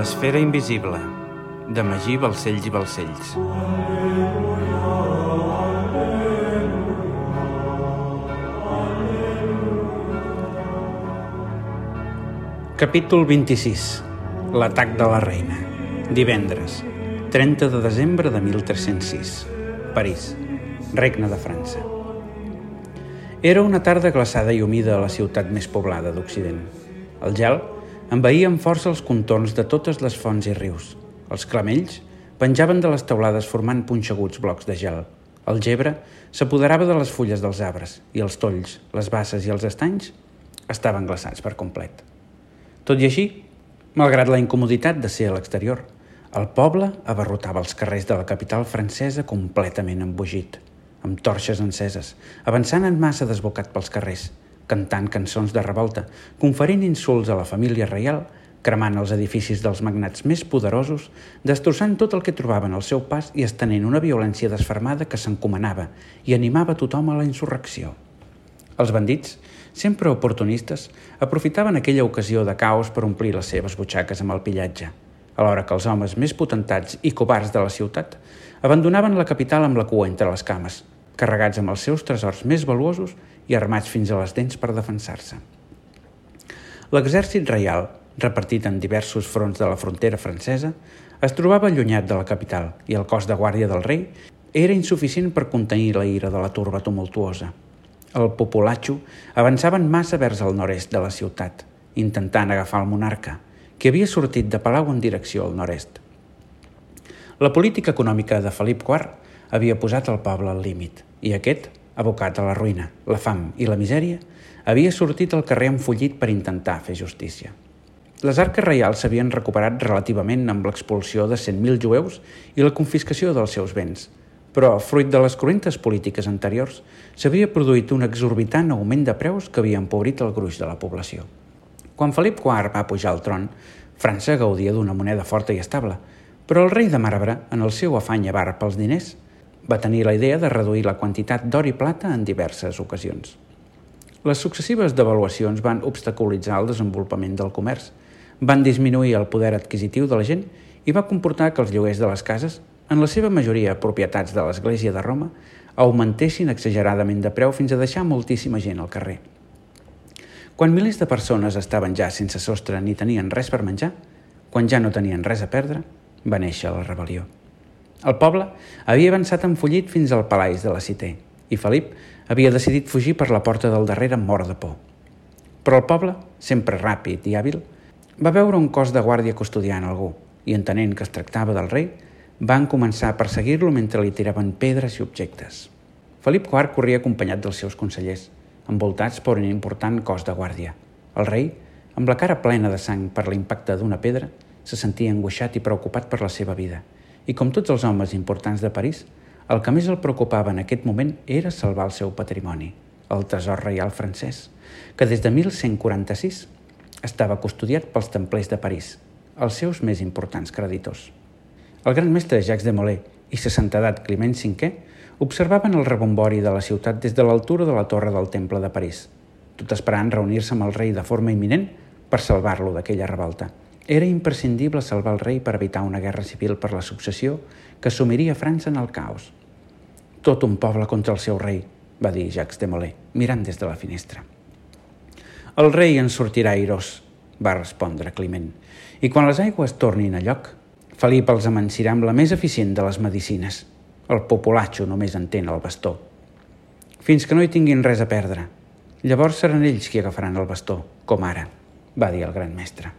L'esfera invisible, de Magí Balcells i Balcells. Capítol 26. L'atac de la reina. Divendres, 30 de desembre de 1306. París, Regne de França. Era una tarda glaçada i humida a la ciutat més poblada d'Occident. El gel envaïa amb força els contorns de totes les fonts i rius. Els clamells penjaven de les teulades formant punxeguts blocs de gel. El gebre s'apoderava de les fulles dels arbres i els tolls, les basses i els estanys estaven glaçats per complet. Tot i així, malgrat la incomoditat de ser a l'exterior, el poble abarrotava els carrers de la capital francesa completament embogit, amb torxes enceses, avançant en massa desbocat pels carrers, cantant cançons de revolta, conferint insults a la família reial, cremant els edificis dels magnats més poderosos, destrossant tot el que trobaven al seu pas i estenent una violència desfermada que s'encomanava i animava tothom a la insurrecció. Els bandits, sempre oportunistes, aprofitaven aquella ocasió de caos per omplir les seves butxaques amb el pillatge, alhora que els homes més potentats i covards de la ciutat abandonaven la capital amb la cua entre les cames, carregats amb els seus tresors més valuosos i armats fins a les dents per defensar-se. L'exèrcit reial, repartit en diversos fronts de la frontera francesa, es trobava allunyat de la capital i el cos de guàrdia del rei era insuficient per contenir la ira de la turba tumultuosa. El populatxo avançava en massa vers el nord-est de la ciutat, intentant agafar el monarca, que havia sortit de Palau en direcció al nord-est. La política econòmica de Felip IV havia posat el poble al límit i aquest, abocat a la ruïna, la fam i la misèria, havia sortit al carrer enfollit per intentar fer justícia. Les arques reials s'havien recuperat relativament amb l'expulsió de 100.000 jueus i la confiscació dels seus béns, però, fruit de les correntes polítiques anteriors, s'havia produït un exorbitant augment de preus que havia empobrit el gruix de la població. Quan Felip IV va pujar al tron, França gaudia d'una moneda forta i estable, però el rei de marbre, en el seu afany avar pels diners, va tenir la idea de reduir la quantitat d'or i plata en diverses ocasions. Les successives devaluacions van obstaculitzar el desenvolupament del comerç, van disminuir el poder adquisitiu de la gent i va comportar que els lloguers de les cases, en la seva majoria propietats de l'Església de Roma, augmentessin exageradament de preu fins a deixar moltíssima gent al carrer. Quan milers de persones estaven ja sense sostre ni tenien res per menjar, quan ja no tenien res a perdre, va néixer la rebel·lió. El poble havia avançat enfollit fins al palaix de la Cité i Felip havia decidit fugir per la porta del darrere mort de por. Però el poble, sempre ràpid i hàbil, va veure un cos de guàrdia custodiant algú i, entenent que es tractava del rei, van començar a perseguir-lo mentre li tiraven pedres i objectes. Felip IV corria acompanyat dels seus consellers, envoltats per un important cos de guàrdia. El rei, amb la cara plena de sang per l'impacte d'una pedra, se sentia angoixat i preocupat per la seva vida. I com tots els homes importants de París, el que més el preocupava en aquest moment era salvar el seu patrimoni, el tresor reial francès, que des de 1146 estava custodiat pels templers de París, els seus més importants creditors. El gran mestre Jacques de Molay i sa santedat Climent V observaven el rebombori de la ciutat des de l'altura de la torre del Temple de París, tot esperant reunir-se amb el rei de forma imminent per salvar-lo d'aquella revolta. Era imprescindible salvar el rei per evitar una guerra civil per la successió que sumiria França en el caos. Tot un poble contra el seu rei, va dir Jacques de Molay, mirant des de la finestra. El rei en sortirà airós, va respondre Climent, i quan les aigües tornin a lloc, Felip els amansirà amb la més eficient de les medicines. El populatxo només entén el bastó. Fins que no hi tinguin res a perdre. Llavors seran ells qui agafaran el bastó, com ara, va dir el gran mestre.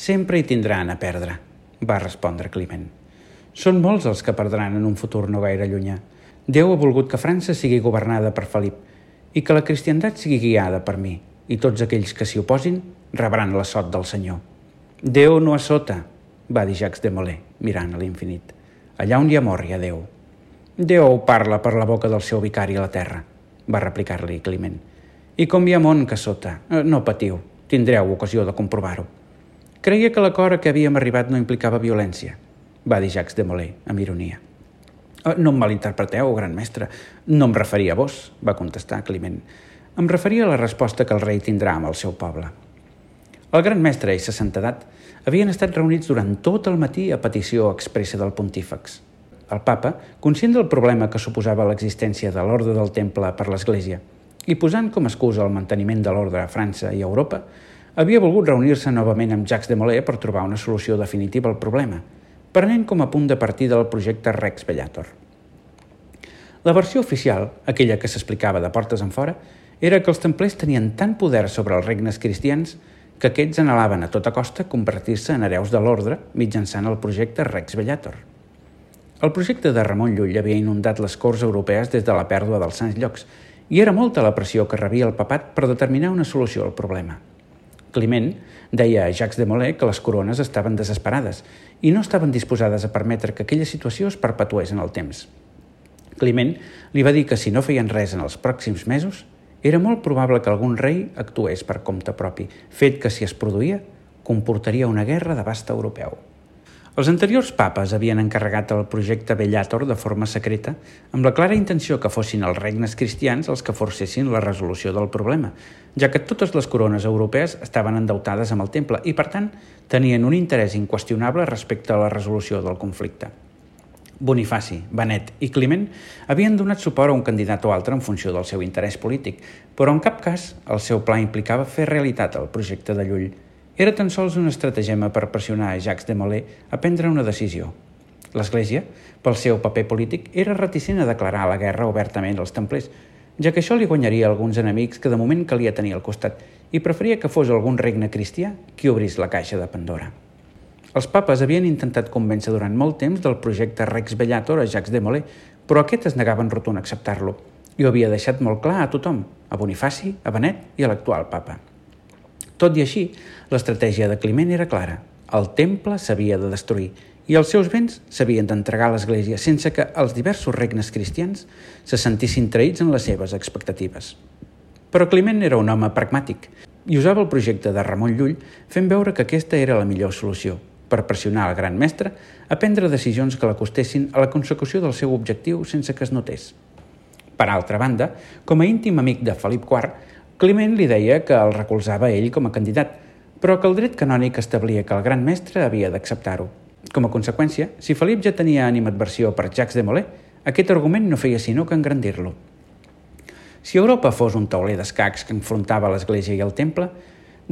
Sempre hi tindran a perdre, va respondre Climent. Són molts els que perdran en un futur no gaire llunyà. Déu ha volgut que França sigui governada per Felip i que la cristiandat sigui guiada per mi, i tots aquells que s'hi oposin rebran la sot del Senyor. Déu no a sota, va dir Jacques de Molay, mirant a l'infinit. Allà on hi ha mort hi ha Déu. Déu parla per la boca del seu vicari a la terra, va replicar-li Climent. I com hi ha món que sota, eh, no patiu, tindreu ocasió de comprovar-ho. Creia que l'acord a què havíem arribat no implicava violència, va dir Jacques de Molay, amb ironia. Eh, no em malinterpreteu, gran mestre. No em referia a vos, va contestar Climent. Em referia a la resposta que el rei tindrà amb el seu poble. El gran mestre i sa santedat havien estat reunits durant tot el matí a petició expressa del pontífex. El papa, conscient del problema que suposava l'existència de l'ordre del temple per l'Església i posant com a excusa el manteniment de l'ordre a França i a Europa, havia volgut reunir-se novament amb Jacques de Molay per trobar una solució definitiva al problema, prenent com a punt de partida el projecte Rex Bellator. La versió oficial, aquella que s'explicava de portes en fora, era que els templers tenien tant poder sobre els regnes cristians que aquests anhelaven a tota costa convertir-se en hereus de l'ordre mitjançant el projecte Rex Bellator. El projecte de Ramon Llull havia inundat les corts europees des de la pèrdua dels sants llocs i era molta la pressió que rebia el papat per determinar una solució al problema. Climent deia a Jacques de Molay que les corones estaven desesperades i no estaven disposades a permetre que aquella situació es perpetués en el temps. Climent li va dir que si no feien res en els pròxims mesos, era molt probable que algun rei actués per compte propi, fet que, si es produïa, comportaria una guerra d'abast europeu. Els anteriors papes havien encarregat el projecte Bellator de forma secreta amb la clara intenció que fossin els regnes cristians els que forcessin la resolució del problema, ja que totes les corones europees estaven endeutades amb el temple i, per tant, tenien un interès inqüestionable respecte a la resolució del conflicte. Bonifaci, Benet i Climent havien donat suport a un candidat o altre en funció del seu interès polític, però en cap cas el seu pla implicava fer realitat el projecte de Llull. Era tan sols un estratagema per pressionar a Jacques de Molay a prendre una decisió. L'Església, pel seu paper polític, era reticent a declarar la guerra obertament als templers, ja que això li guanyaria alguns enemics que de moment calia tenir al costat i preferia que fos algun regne cristià qui obrís la caixa de Pandora. Els papes havien intentat convèncer durant molt temps del projecte Rex Bellator a Jacques de Molay, però aquest es negava en rotund a acceptar-lo i ho havia deixat molt clar a tothom, a Bonifaci, a Benet i a l'actual papa. Tot i així, l'estratègia de Climent era clara. El temple s'havia de destruir i els seus béns s'havien d'entregar a l'Església sense que els diversos regnes cristians se sentissin traïts en les seves expectatives. Però Climent era un home pragmàtic i usava el projecte de Ramon Llull fent veure que aquesta era la millor solució – per pressionar el gran mestre a prendre decisions que l'acostessin a la consecució del seu objectiu sense que es notés. Per altra banda, com a íntim amic de Felip IV, Climent li deia que el recolzava ell com a candidat, però que el dret canònic establia que el gran mestre havia d'acceptar-ho. Com a conseqüència, si Felip ja tenia animadversió per Jacques de Molay, aquest argument no feia sinó que engrandir-lo. Si Europa fos un tauler d'escacs que enfrontava l'Església i el Temple,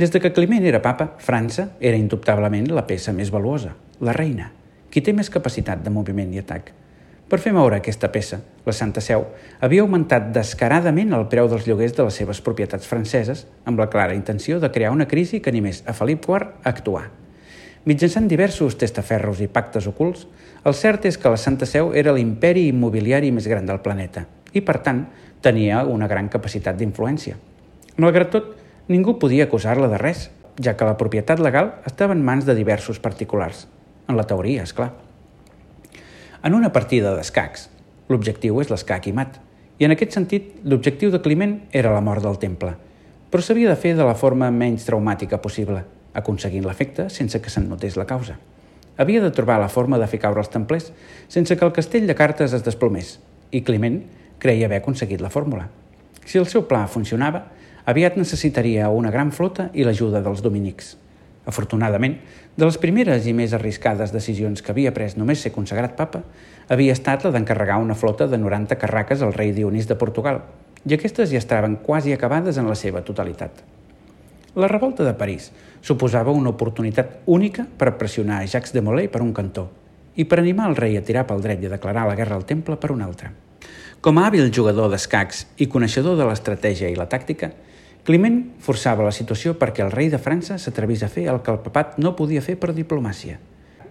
des de que Climent era papa, França era indubtablement la peça més valuosa, la reina, qui té més capacitat de moviment i atac. Per fer moure aquesta peça, la Santa Seu havia augmentat descaradament el preu dels lloguers de les seves propietats franceses amb la clara intenció de crear una crisi que animés a Felip IV a actuar. Mitjançant diversos testaferros i pactes ocults, el cert és que la Santa Seu era l'imperi immobiliari més gran del planeta i, per tant, tenia una gran capacitat d'influència. Malgrat tot, Ningú podia acusar-la de res, ja que la propietat legal estava en mans de diversos particulars. En la teoria, és clar. En una partida d'escacs, l'objectiu és l'escac i mat, i en aquest sentit l'objectiu de Climent era la mort del temple, però s'havia de fer de la forma menys traumàtica possible, aconseguint l'efecte sense que se'n notés la causa. Havia de trobar la forma de fer caure els templers sense que el castell de cartes es desplomés, i Climent creia haver aconseguit la fórmula. Si el seu pla funcionava, aviat necessitaria una gran flota i l'ajuda dels dominics. Afortunadament, de les primeres i més arriscades decisions que havia pres només ser consagrat papa, havia estat la d'encarregar una flota de 90 carraques al rei Dionís de Portugal, i aquestes ja estaven quasi acabades en la seva totalitat. La revolta de París suposava una oportunitat única per pressionar a Jacques de Molay per un cantó i per animar el rei a tirar pel dret i a declarar la guerra al temple per un altre. Com a hàbil jugador d'escacs i coneixedor de l'estratègia i la tàctica, Climent forçava la situació perquè el rei de França s'atrevís a fer el que el papat no podia fer per diplomàcia.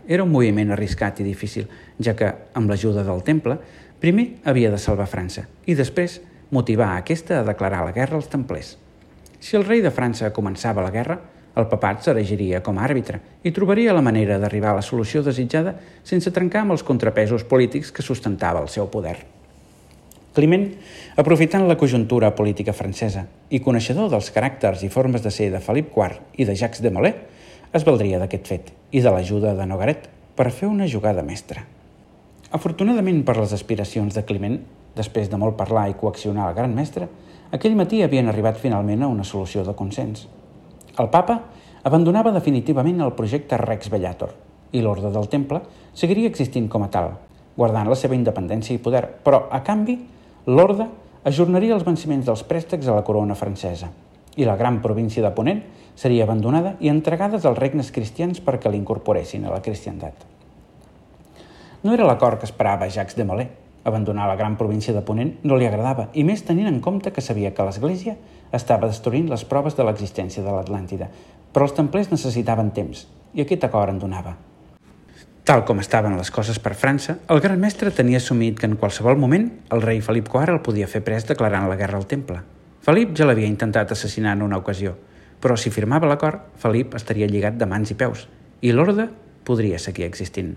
Era un moviment arriscat i difícil, ja que, amb l'ajuda del temple, primer havia de salvar França i després motivar aquesta a declarar la guerra als templers. Si el rei de França començava la guerra, el papat s'eregiria com a àrbitre i trobaria la manera d'arribar a la solució desitjada sense trencar amb els contrapesos polítics que sustentava el seu poder. Climent, aprofitant la conjuntura política francesa i coneixedor dels caràcters i formes de ser de Felip IV i de Jacques de Molay, es valdria d'aquest fet i de l'ajuda de Nogaret per fer una jugada mestra. Afortunadament per les aspiracions de Climent, després de molt parlar i coaccionar el gran mestre, aquell matí havien arribat finalment a una solució de consens. El papa abandonava definitivament el projecte Rex Bellator i l'ordre del temple seguiria existint com a tal, guardant la seva independència i poder, però, a canvi, l'ordre ajornaria els venciments dels préstecs a la corona francesa i la gran província de Ponent seria abandonada i entregada als regnes cristians perquè l'incorporessin a la cristiandat. No era l'acord que esperava Jacques de Molay. Abandonar la gran província de Ponent no li agradava, i més tenint en compte que sabia que l'Església estava destruint les proves de l'existència de l'Atlàntida, però els templers necessitaven temps, i aquest acord en donava. Tal com estaven les coses per França, el gran mestre tenia assumit que en qualsevol moment el rei Felip IV el podia fer pres declarant la guerra al temple. Felip ja l'havia intentat assassinar en una ocasió, però si firmava l'acord, Felip estaria lligat de mans i peus, i l'orde podria seguir existint.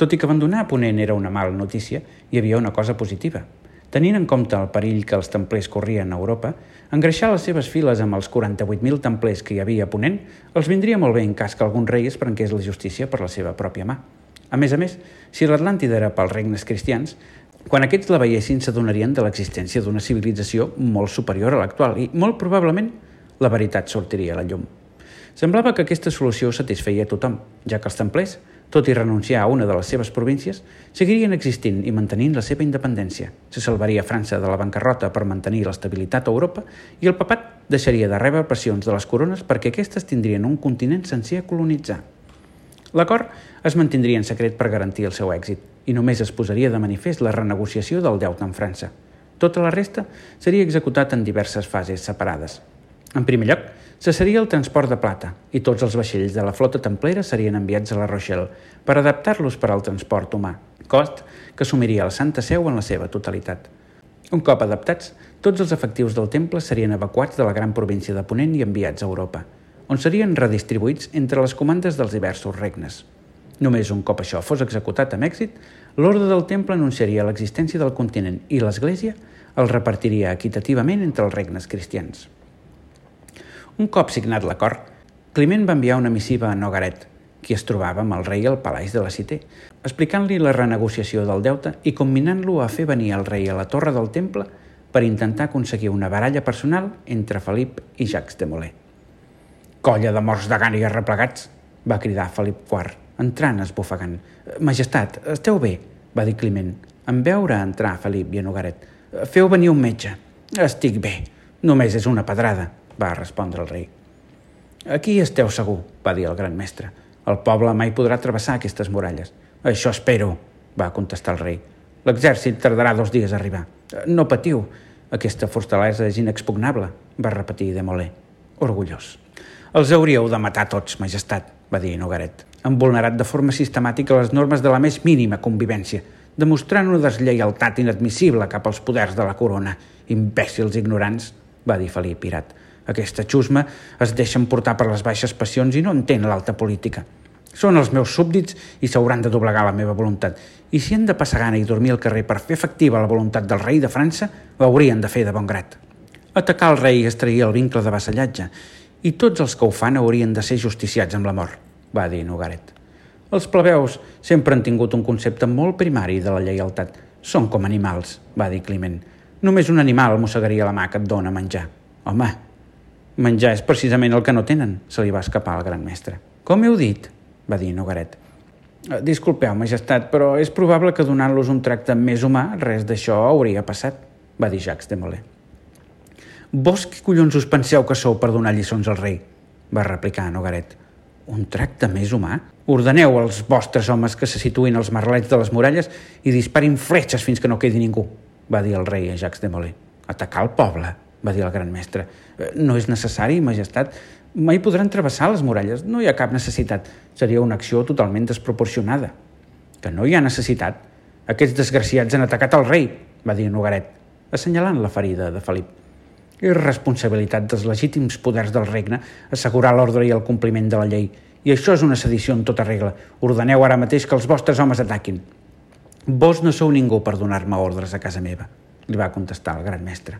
Tot i que abandonar Ponent era una mala notícia, hi havia una cosa positiva. Tenint en compte el perill que els templers corrien a Europa, engreixar les seves files amb els 48.000 templers que hi havia a Ponent els vindria molt bé en cas que algun rei es prengués la justícia per la seva pròpia mà. A més a més, si l'Atlàntida era pels regnes cristians, quan aquests la veiessin s'adonarien de l'existència d'una civilització molt superior a l'actual i, molt probablement, la veritat sortiria a la llum. Semblava que aquesta solució satisfeia a tothom, ja que els templers tot i renunciar a una de les seves províncies, seguirien existint i mantenint la seva independència. Se salvaria França de la bancarrota per mantenir l'estabilitat a Europa i el papat deixaria de rebre pressions de les corones perquè aquestes tindrien un continent sencer a colonitzar. L'acord es mantindria en secret per garantir el seu èxit i només es posaria de manifest la renegociació del deute amb França. Tota la resta seria executat en diverses fases separades. En primer lloc, cessaria el transport de plata i tots els vaixells de la flota templera serien enviats a la Rochelle per adaptar-los per al transport humà, cost que assumiria la Santa Seu en la seva totalitat. Un cop adaptats, tots els efectius del temple serien evacuats de la gran província de Ponent i enviats a Europa, on serien redistribuïts entre les comandes dels diversos regnes. Només un cop això fos executat amb èxit, l'ordre del temple anunciaria l'existència del continent i l'Església el repartiria equitativament entre els regnes cristians. Un cop signat l'acord, Climent va enviar una missiva a Nogaret, qui es trobava amb el rei al palaix de la Cité, explicant-li la renegociació del deute i combinant-lo a fer venir el rei a la torre del temple per intentar aconseguir una baralla personal entre Felip i Jacques de Molay. «Colla de morts de gana i arreplegats!» va cridar Felip IV, entrant esbufegant. «Majestat, esteu bé?» va dir Climent, en veure entrar Felip i a Nogaret. «Feu venir un metge». «Estic bé, només és una pedrada», va respondre el rei. Aquí esteu segur, va dir el gran mestre. El poble mai podrà travessar aquestes muralles. Això espero, va contestar el rei. L'exèrcit tardarà dos dies a arribar. No patiu, aquesta fortalesa és inexpugnable, va repetir de Molé, orgullós. Els hauríeu de matar tots, majestat, va dir Nogaret. Han vulnerat de forma sistemàtica les normes de la més mínima convivència, demostrant una deslleialtat inadmissible cap als poders de la corona. Imbècils ignorants, va dir Felip Pirat. Aquesta xusma es deixen portar per les baixes passions i no entén l'alta política. Són els meus súbdits i s'hauran de doblegar la meva voluntat. I si han de passar gana i dormir al carrer per fer efectiva la voluntat del rei de França, ho haurien de fer de bon grat. Atacar el rei és trair el vincle de vassallatge i tots els que ho fan haurien de ser justiciats amb la mort, va dir Nogaret. Els plebeus sempre han tingut un concepte molt primari de la lleialtat. Són com animals, va dir Climent. Només un animal mossegaria la mà que et dona menjar. Home, Menjar és precisament el que no tenen, se li va escapar al gran mestre. Com heu dit? va dir Nogaret. Eh, disculpeu, majestat, però és probable que donant-los un tracte més humà res d'això hauria passat, va dir Jacques de Molay. Vos qui collons us penseu que sou per donar lliçons al rei? va replicar Nogaret. Un tracte més humà? Ordeneu als vostres homes que se situïn als merlets de les muralles i disparin fletxes fins que no quedi ningú, va dir el rei a Jacques de Molay. Atacar el poble? Va dir el gran mestre. Eh, no és necessari, majestat. Mai podran travessar les muralles. No hi ha cap necessitat. Seria una acció totalment desproporcionada. Que no hi ha necessitat. Aquests desgraciats han atacat el rei, va dir Nogaret, assenyalant la ferida de Felip. És responsabilitat dels legítims poders del regne assegurar l'ordre i el compliment de la llei. I això és una sedició en tota regla. Ordeneu ara mateix que els vostres homes ataquin. Vos no sou ningú per donar-me ordres a casa meva, li va contestar el gran mestre.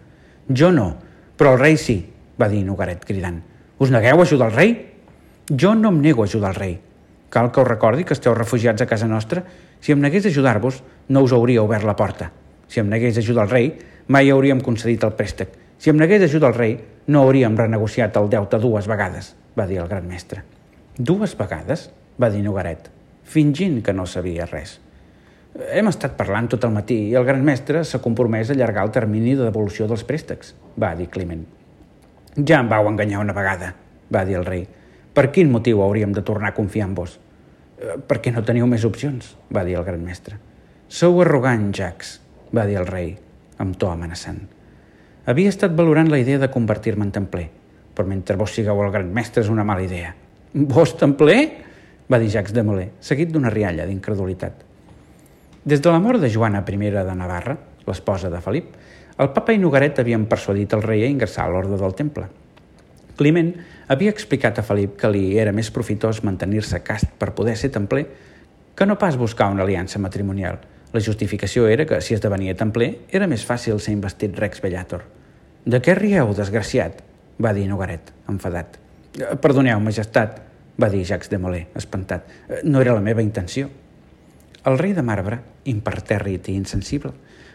Jo no, però el rei sí, va dir Nogaret cridant. Us negueu a ajudar el rei? Jo no em nego a ajudar el rei. Cal que us recordi que esteu refugiats a casa nostra. Si em negués ajudar-vos, no us hauria obert la porta. Si em negués ajudar el rei, mai hauríem concedit el préstec. Si em negués a ajudar el rei, no hauríem renegociat el deute dues vegades, va dir el gran mestre. Dues vegades? va dir Nogaret, fingint que no sabia res. Hem estat parlant tot el matí i el gran mestre s'ha compromès a allargar el termini de devolució dels préstecs, va dir Climent. Ja em vau enganyar una vegada, va dir el rei. Per quin motiu hauríem de tornar a confiar en vos? Eh, perquè no teniu més opcions, va dir el gran mestre. Sou arrogant, Jax, va dir el rei, amb to amenaçant. Havia estat valorant la idea de convertir-me en templer, però mentre vos sigueu el gran mestre és una mala idea. Vos templer? va dir Jacques de Molay, seguit d'una rialla d'incredulitat. Des de la mort de Joana I de Navarra, l'esposa de Felip, el papa i Nogaret havien persuadit el rei a ingressar a l'ordre del temple. Climent havia explicat a Felip que li era més profitós mantenir-se cast per poder ser templer que no pas buscar una aliança matrimonial. La justificació era que, si esdevenia templer, era més fàcil ser investit Rex Bellator. De què rieu, desgraciat? va dir Nogaret, enfadat. Perdoneu, majestat, va dir Jacques de Molay, espantat. No era la meva intenció. El rei de marbre, impertèrrit i insensible,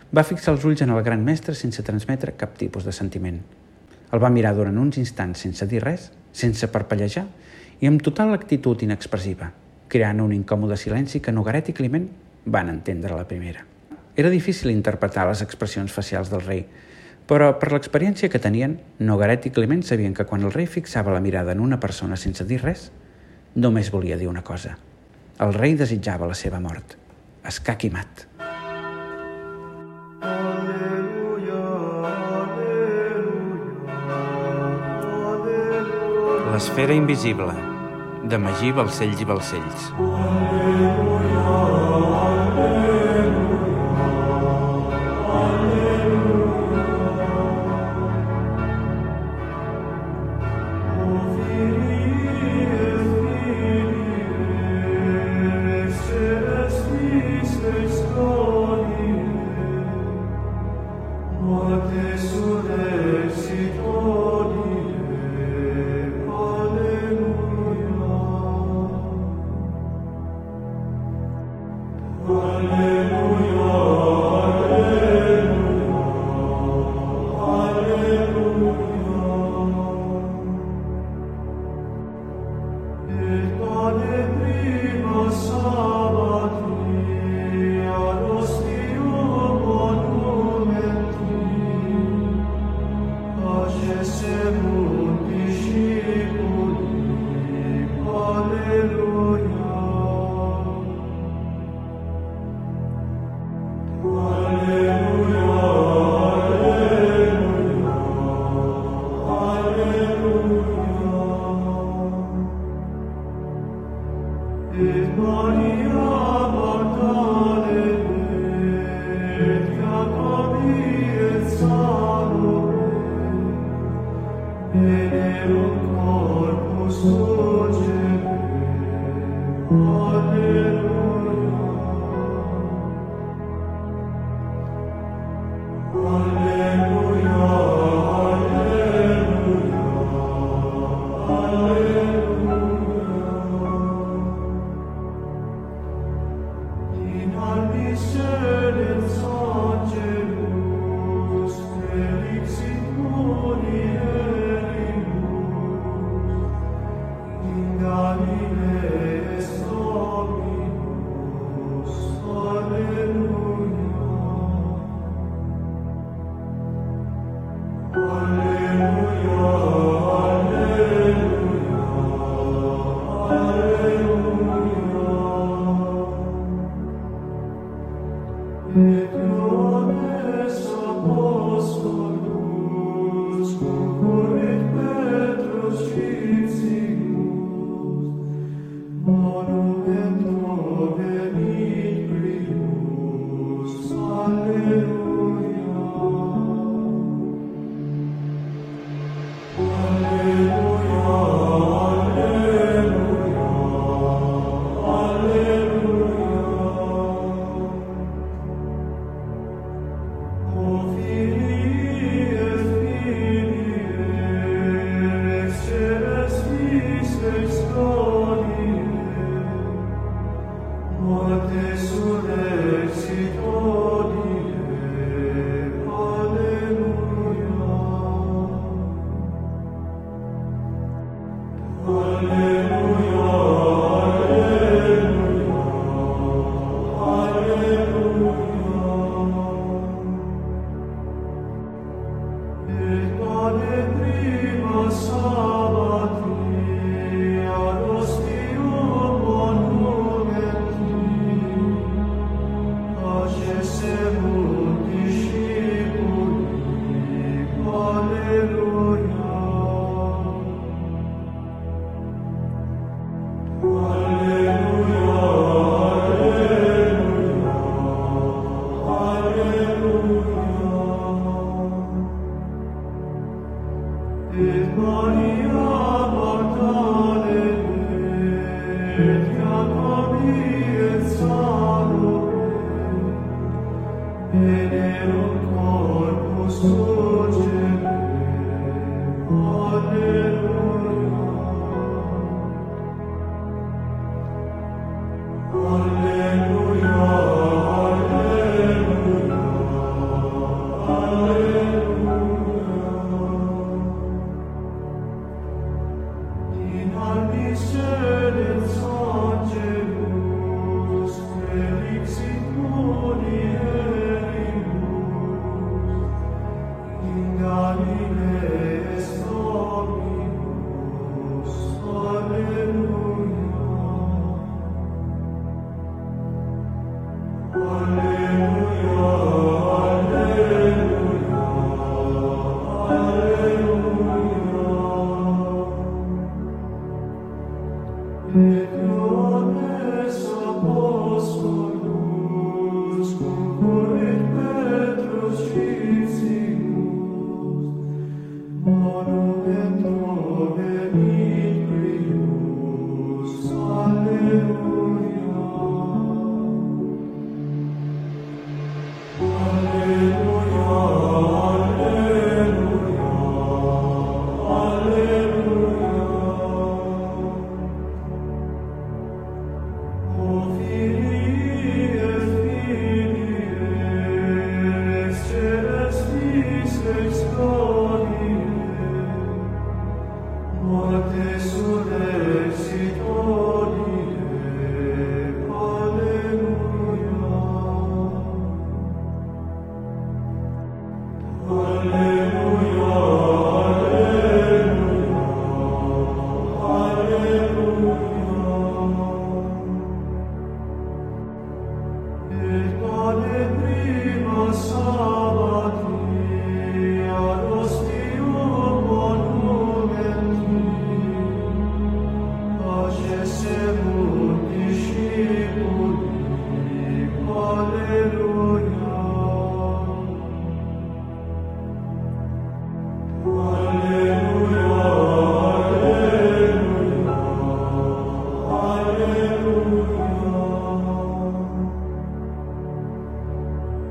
va fixar els ulls en el gran mestre sense transmetre cap tipus de sentiment. El va mirar durant uns instants sense dir res, sense parpellejar i amb total actitud inexpressiva, creant un incòmode silenci que Nogaret i Climent van entendre la primera. Era difícil interpretar les expressions facials del rei, però per l'experiència que tenien, Nogaret i Climent sabien que quan el rei fixava la mirada en una persona sense dir res, només volia dir una cosa. El rei desitjava la seva mort. Escac i mat. L'esfera invisible, de Magí Balcells i Balcells. Aleluia. Jesus Christ. Alleluia. Petrus